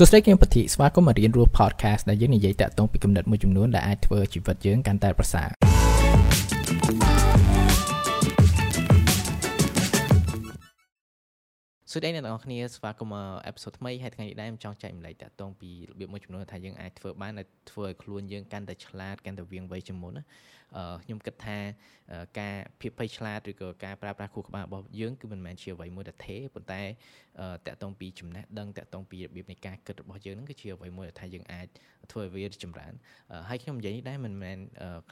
សួស្តីគឹមពធីស្វាគមន៍មករៀនរស់ podcast ដែលយើងនិយាយតាក់ទងពីគំនិតមួយចំនួនដែលអាចធ្វើជីវិតយើងកាន់តែប្រសើរសួស្តីអ្នកទាំងអស់គ្នាស្វាគមន៍មកអេពីសូតថ្មីហើយថ្ងៃនេះដែរខ្ញុំចង់ចែកម្លែកតាក់ទងពីរបៀបមួយចំនួនថាយើងអាចធ្វើបានដែលធ្វើឲ្យខ្លួនយើងកាន់តែឆ្លាតកាន់តែវាងវៃជាងមុនណាខ្ញុំគិតថាការភាពភ័យឆ្លាតឬក៏ការប្រើប្រាស់ខួរក្បាលរបស់យើងគឺមិនមែនជាអ្វីមួយដែលទេប៉ុន្តែតកតងពីចំណេះដឹងតកតងពីរបៀបនៃការគិតរបស់យើងហ្នឹងគឺជាអ្វីមួយដែលថាយើងអាចធ្វើឲ្យវាចម្រើនហើយខ្ញុំនិយាយនេះដែរមិនមែន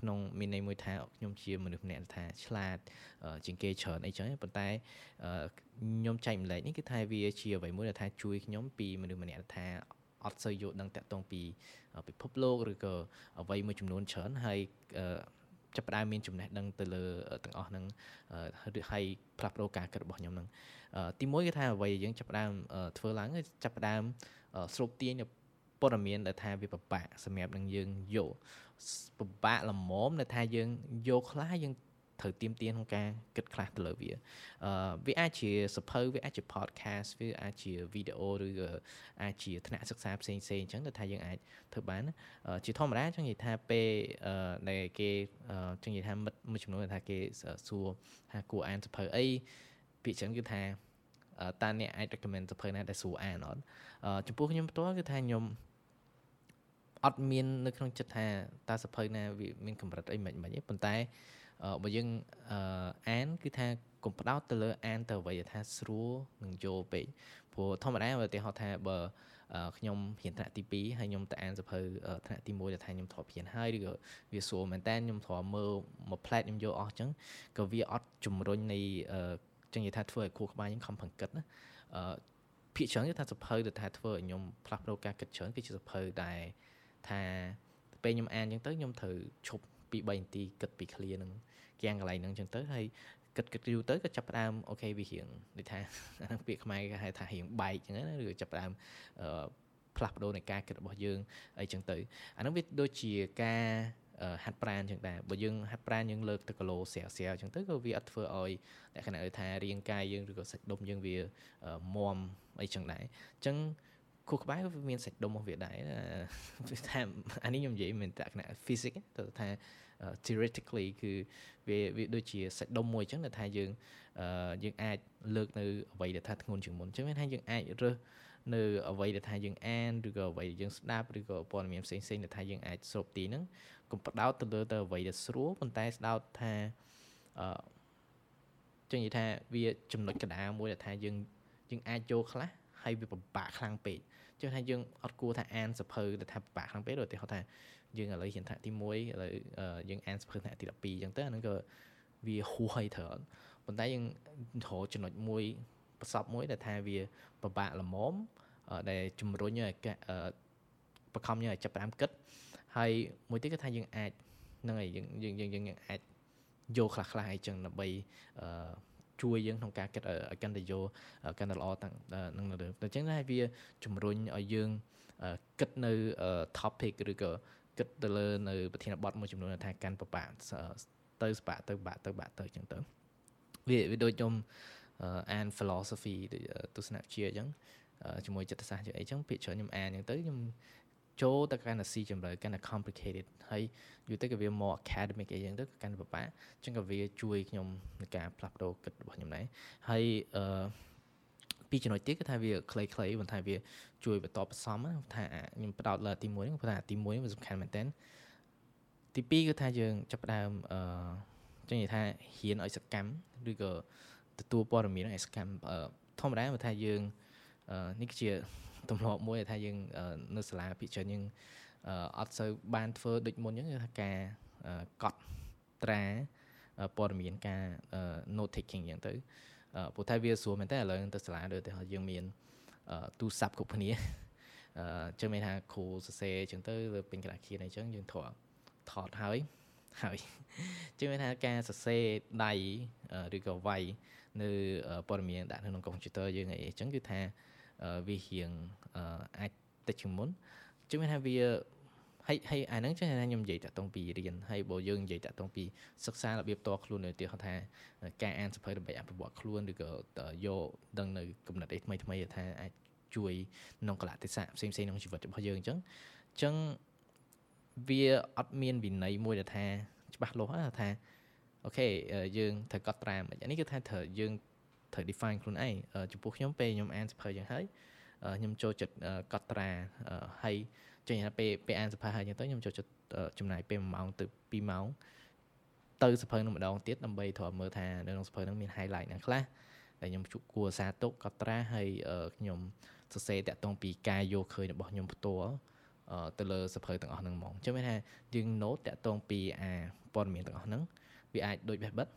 ក្នុងមានន័យមួយថាខ្ញុំជាមនុស្សម្នាក់ថាឆ្លាតជាងគេច្រើនអីចឹងប៉ុន្តែខ្ញុំចែកម្លែកនេះគឺថាវាជាអ្វីមួយដែលថាជួយខ្ញុំពីមនុស្សម្នាក់ថាអត់សូវយល់ដឹងតាក់ទងពីពិភពលោកឬក៏អ្វីមួយចំនួនច្រើនហើយ ចាប់ផ្ដើមមានចំណេះដឹងទៅលើទាំងអស់ហ្នឹងហើយផ្លាស់ប្ដូរការគិតរបស់ខ្ញុំហ្នឹងទីមួយគឺថាអ្វីយើងចាប់ផ្ដើមធ្វើឡើងគឺចាប់ផ្ដើមស្រូបទាញព័ត៌មានដែលថាវាពិបាកសម្រាប់នឹងយើងយកពិបាកល្មមដែលថាយើងយកខ្លះយើង ត្រូវទៀមទាក្នុងការគិតខ្លះទៅលើវាអឺវាអាចជាសភៅវាអាចជា podcast វាអាចជាវីដេអូឬក៏អាចជាថ្នាក់សិក្សាផ្សេងផ្សេងអញ្ចឹងទៅថាយើងអាចធ្វើបានជាធម្មតាចង់និយាយថាពេលដែលគេចង់និយាយថាមិត្តមួយចំនួនថាគេសួរថាគួរអានសភៅអីពាក្យចឹងគឺថាតើអ្នកអាច recommend សភៅណាដែលស្រួលអានអត់ចំពោះខ្ញុំផ្ទាល់គឺថាខ្ញុំអត់មាននៅក្នុងចិត្តថាតើសភៅណាវាមានកម្រិតអីមិនមិនទេប៉ុន្តែ បើយើងអានគឺថាកុំផ្ដោតទៅលើអានទៅអ្វីថាស្រួលនឹងយល់ពេកព្រោះធម្មតាបើឧទាហរណ៍ថាបើខ្ញុំរៀនថ្នាក់ទី2ហើយខ្ញុំទៅអានសភៅថ្នាក់ទី1ដែលថាខ្ញុំធ្លាប់រៀនហើយឬក៏វាស្រួលមែនតើខ្ញុំធ្លាប់មើលមួយផ្លែតខ្ញុំយកអស់អញ្ចឹងក៏វាអត់ជំរុញនៃចឹងនិយាយថាធ្វើឲ្យខួរក្បាលខ្ញុំខំប្រឹងគិតណាអឺភាគច្រើនគឺថាសភៅដែលថាធ្វើឲ្យខ្ញុំផ្លាស់ប្ដូរការគិតច្រើនគឺជាសភៅដែលថាពេលខ្ញុំអានអញ្ចឹងទៅខ្ញុំត្រូវឈប់ ពី3នាទីគិតពីឃ្លានឹងគាំងកន្លែងហ្នឹងអញ្ចឹងទៅហើយគិតគិតយូរទៅក៏ចាប់ផ្ដើមអូខេវារៀងដូចថាអាហ្នឹងពាក្យខ្មែរគេហៅថារៀងបែកអញ្ចឹងណាឬចាប់ផ្ដើមអឺផ្លាស់ប្ដូរនៃការគិតរបស់យើងអីចឹងទៅអាហ្នឹងវាដូចជាការហាត់ប្រាណចឹងដែរបើយើងហាត់ប្រាណយើងលើកទៅគីឡូស្រាវស្រាវចឹងទៅក៏វាអត់ធ្វើឲ្យលក្ខណៈថារាងកាយយើងឬក៏សាច់ដុំយើងវាមមអីចឹងដែរអញ្ចឹង ខួរក្បាលវាមានសាច់ដុំរបស់វាដែរវាថាអានេះខ្ញុំនិយាយមិនតែលក្ខណៈ physics ទៅថា theoretically គឺវាវាដូចជាសាច់ដុំមួយអញ្ចឹងដែលថាយើងយើងអាចលើកនៅអ្វីដែលថាធ្ងន់ជាងមុនអញ្ចឹងមានថាយើងអាចរើសនៅអ្វីដែលថាយើងអានឬក៏អ្វីដែលយើងស្ដាប់ឬក៏ព័ត៌មានផ្សេងៗដែលថាយើងអាចស្រូបទីហ្នឹងកុំបដោតទៅលើទៅអ្វីដែលស្រួលប៉ុន្តែស្ដោតថាអឺចឹងនិយាយថាវាចំណុចកណ្ដាលមួយដែលថាយើងយើងអាចចូលខ្លះ ហើយវាពិបាកខ្លាំងពេកចឹងថាយើងអត់គួរថាអានសភៅដែលថាពិបាកខ្លាំងពេកដូចឧទាហរណ៍ថាយើងឥឡូវរៀនថ្នាក់ទី1ឥឡូវយើងអានសភៅថ្នាក់ទី12ចឹងទៅអាហ្នឹងក៏វាហួសហើយត្រូវប៉ុន្តែយើងរកចំណុចមួយប្រសពមួយដែលថាវាពិបាកល្មមដែលជំរុញឲ្យបខំយើងឲ្យចាប់តាមគិតហើយមួយទៀតគឺថាយើងអាចហ្នឹងហើយយើងយើងយើងយើងអាចយកខ្លះខ្លះអីចឹងដើម្បីអឺ ជួយយើងក្នុងការគិតឲ្យកាន់តែយកកាន់តែល្អតាំងនឹងនៅអញ្ចឹងហើយវាជំរុញឲ្យយើងគិតនៅ topic ឬក៏គិតទៅលើនៅប្រធានបទមួយចំនួនថាកាន់ប្របាក់ទៅស្បាក់ទៅបាក់ទៅបាក់ទៅអញ្ចឹងទៅវាវាដូចខ្ញុំអាន philosophy ទស្សនវិជ្ជាអញ្ចឹងជាមួយចិត្តសាស្ត្រជាអីចឹងភាគច្រើនខ្ញុំអានអញ្ចឹងទៅខ្ញុំ ចូលទៅកាន់តែស៊ីជម្រៅកាន់តែ complicated ហើយយូរទៅក៏វា more academic អីចឹងទៅកាន់តែពិបាកអញ្ចឹងក៏វាជួយខ្ញុំในការផ្លាស់ប្ដូរគិតរបស់ខ្ញុំដែរហើយអឺពីចំណុចទៀតគឺថាវាខ្លីៗប៉ុន្តែវាជួយបន្តបន្សំថាខ្ញុំផ្ដោតលើទី1ហ្នឹងព្រោះថាទី1វាសំខាន់មែនតើទី2គឺថាយើងចាប់ផ្ដើមអឺចឹងនិយាយថាហ៊ានឲ្យសកម្មឬក៏ទទួលព័ត៌មានឲ្យសកម្មធម្មតាបើថាយើងនេះគឺជា ទម្លាប់មួយថាយើងនៅសាលាភិជនយើងអត់សូវបានធ្វើដូចមុនអញ្ចឹងគឺថាការកត់ត្រាព័ត៌មានការ note taking អញ្ចឹងទៅព្រោះតែវាស្រួលមែនតើឥឡូវទៅសាលាដូចតែយើងមានទូរស័ព្ទគ្រប់គ្នាអញ្ចឹងមានថាគ្រូសរសេរអញ្ចឹងទៅលើពេញក្តារខៀនអញ្ចឹងយើងថតថតហើយហើយជាងមានថាការសរសេរដៃឬក៏វាយនៅព័ត៌មានដាក់នៅក្នុងកុំព្យូទ័រយើងអីអញ្ចឹងគឺថា វារៀងអាចតិចជាងមុនជឿថាវាហើយហើយអាហ្នឹងចឹងថាខ្ញុំនិយាយតាក់ទងពីរៀនហើយបើយើងនិយាយតាក់ទងពីសិក្សារបៀបតខ្លួននៅទីថាការអានសភៅដើម្បីអភិវឌ្ឍខ្លួនឬក៏យកដឹងនៅកំណត់អីថ្មីថ្មីថាអាចជួយក្នុងកលៈទេសៈផ្សេងផ្សេងក្នុងជីវិតរបស់យើងអញ្ចឹងអញ្ចឹងវាអត់មានវិន័យមួយដែលថាច្បាស់លាស់ថាអូខេយើងត្រូវកត់ត្រាមិនអានេះគឺថាត្រូវយើង ត្រូវ define ខ្លួនឯងចំពោះខ្ញុំពេលខ្ញុំអានសភៅយ៉ាងហើយខ្ញុំចូលចិត្តកត់ត្រាហើយចេញពេលពេលអានសភៅហើយអញ្ចឹងទៅខ្ញុំចូលចិត្តចំណាយពេល1ម៉ោងទៅ2ម៉ោងទៅសភៅនឹងម្ដងទៀតដើម្បីត្រូវមើលថានៅក្នុងសភៅនឹងមាន highlight ណាខ្លះដែលខ្ញុំជួបគួរសារទុកកត់ត្រាហើយខ្ញុំសរសេរតាក់ទងពីការយកឃើញរបស់ខ្ញុំផ្ទាល់ទៅលើសភៅទាំងអស់ហ្នឹងហ្មងអញ្ចឹងមានថាយើង note តាក់ទងពីអាព័ត៌មានទាំងអស់ហ្នឹងវាអាចដូចបេះបិទ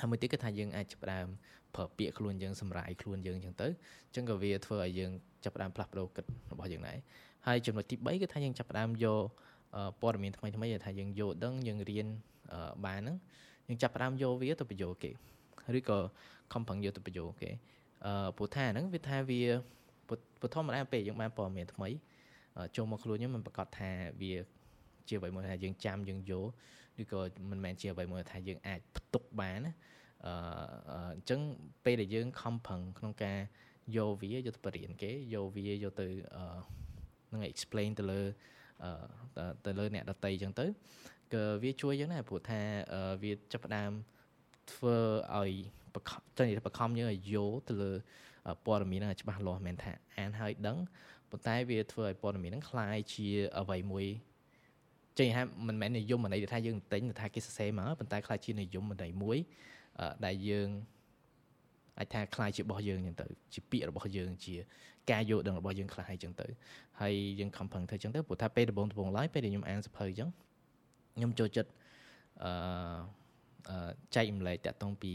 ហើយមួយទៀតគឺថាយើងអាចចាប់ផ្ដើមប្រើពាក្យខ្លួនយើងសម្រាប់ខ្លួនយើងអញ្ចឹងទៅអញ្ចឹងក៏វាធ្វើឲ្យយើងចាប់ផ្ដើមផ្លាស់ប្ដូរគិតរបស់យើងដែរហើយចំណុចទី3គឺថាយើងចាប់ផ្ដើមយកព័ត៌មានថ្មីថ្មីដែលថាយើងយកដឹងយើងរៀនបានហ្នឹងយើងចាប់ផ្ដើមយកវាទៅបញ្ចូលគេឬក៏ខំប្រឹងយកទៅបញ្ចូលគេអឺព្រោះថាហ្នឹងវាថាវាពធម្មតាពេលយើងបានព័ត៌មានថ្មីចូលមកខ្លួនយើងមិនប្រកាសថាវាជាអ្វីមួយថាយើងចាំយើងយក ឬក៏មិនមែនជាអ្វីមួយថាយើងអាចផ្ទុកបានណាអឺអញ្ចឹងពេលដែលយើងខំប្រឹងក្នុងការយកវាយកទៅបរៀនគេយកវាយកទៅនឹង explain ទៅលើទៅលើអ្នកដតីអញ្ចឹងទៅក៏វាជួយយើងដែរព្រោះថាវាចាប់ផ្ដើមធ្វើឲ្យបខំទៅបខំយើងឲ្យយកទៅលើព័ត៌មានហ្នឹងច្បាស់លាស់មិនថាអានហើយដឹងប៉ុន្តែវាធ្វើឲ្យព័ត៌មានហ្នឹងคล้ายជាអ្វីមួយ ចេញថាមិនមែននិយមន័យថាយើងទិញថាគេសរសេរមកប៉ុន្តែคล้ายជានិយមន័យមួយដែលយើងអាចថាคล้ายជារបស់យើងអញ្ចឹងទៅជាពាក្យរបស់យើងជាការយល់ដឹងរបស់យើងខ្លះហើយអញ្ចឹងទៅហើយយើងខំប្រឹងធ្វើអញ្ចឹងទៅព្រោះថាពេលដំបូងដំបូងឡើយពេលដែលខ្ញុំអានសភៅអញ្ចឹងខ្ញុំចូលចិត្តអឺចែកម្លែកតាក់ទងពី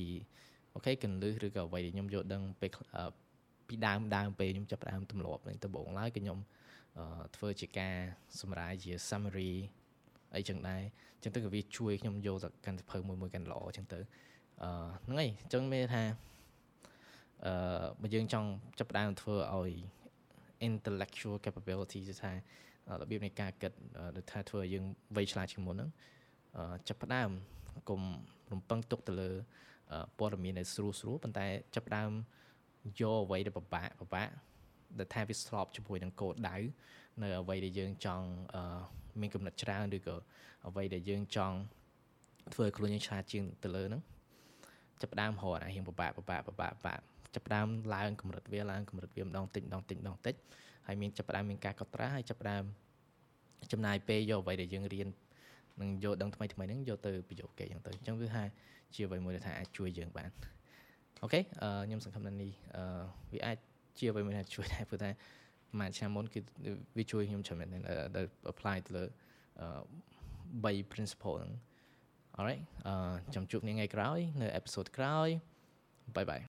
អូខេកន្លឹះឬក៏អ្វីដែលខ្ញុំយល់ដឹងពេលពីដើមដើមពេលខ្ញុំចាប់ផ្ដើមទម្លាប់នឹងដំបូងឡើយគឺខ្ញុំធ្វើជាការសម្រាយជា summary អីចឹងដែរចឹងទៅក៏វាជួយខ្ញុំយកទៅកាន់សភៅមួយមួយកាន់ល្អចឹងទៅអឺហ្នឹងហើយចឹងមានថាអឺបើយើងចង់ចាប់ផ្ដើមធ្វើឲ្យ intellectual capability គឺថារបៀបនៃការគិតដូចថាធ្វើឲ្យយើងវៃឆ្លាតជាងមុនហ្នឹងចាប់ផ្ដើមកុំរំពឹងទុកទៅលើព័ត៌មានដែលស្រួលស្រួលប៉ុន្តែចាប់ផ្ដើមយកអ្វីដែលពិបាកពិបាកដែលថាវាស្របជាមួយនឹងគោលដៅនៅអ្វីដែលយើងចង់ មានកំណត់ច្រើនឬក៏អ្វីដែលយើងចង់ធ្វើឲ្យខ្លួនយើងឆ្លាតជាងទៅលើហ្នឹងចាប់ផ្ដើមរកអារៀងពិបាកពិបាកពិបាកពិបាកចាប់ផ្ដើមឡើងកម្រិតវាឡើងកម្រិតវាម្ដងតិចម្ដងតិចម្ដងតិចហើយមានចាប់ផ្ដើមមានការកត់ត្រាហើយចាប់ផ្ដើមចំណាយពេលយកអ្វីដែលយើងរៀននឹងយកដឹងថ្មីថ្មីហ្នឹងយកទៅប្រយោគគេអញ្ចឹងទៅអញ្ចឹងគឺថាជាអ្វីមួយដែលថាអាចជួយយើងបានអូខេខ្ញុំសង្ឃឹមថានេះវាអាចជាអ្វីមួយដែលជួយដែរព្រោះថា មួយឆ្នាំមុនគឺវាជួយខ្ញុំច្រើនមែនដែល apply ទៅលើ3 principle ហ្នឹង alright អឺចាំជួបគ្នាថ្ងៃក្រោយ នៅ episode ក្រោយ bye bye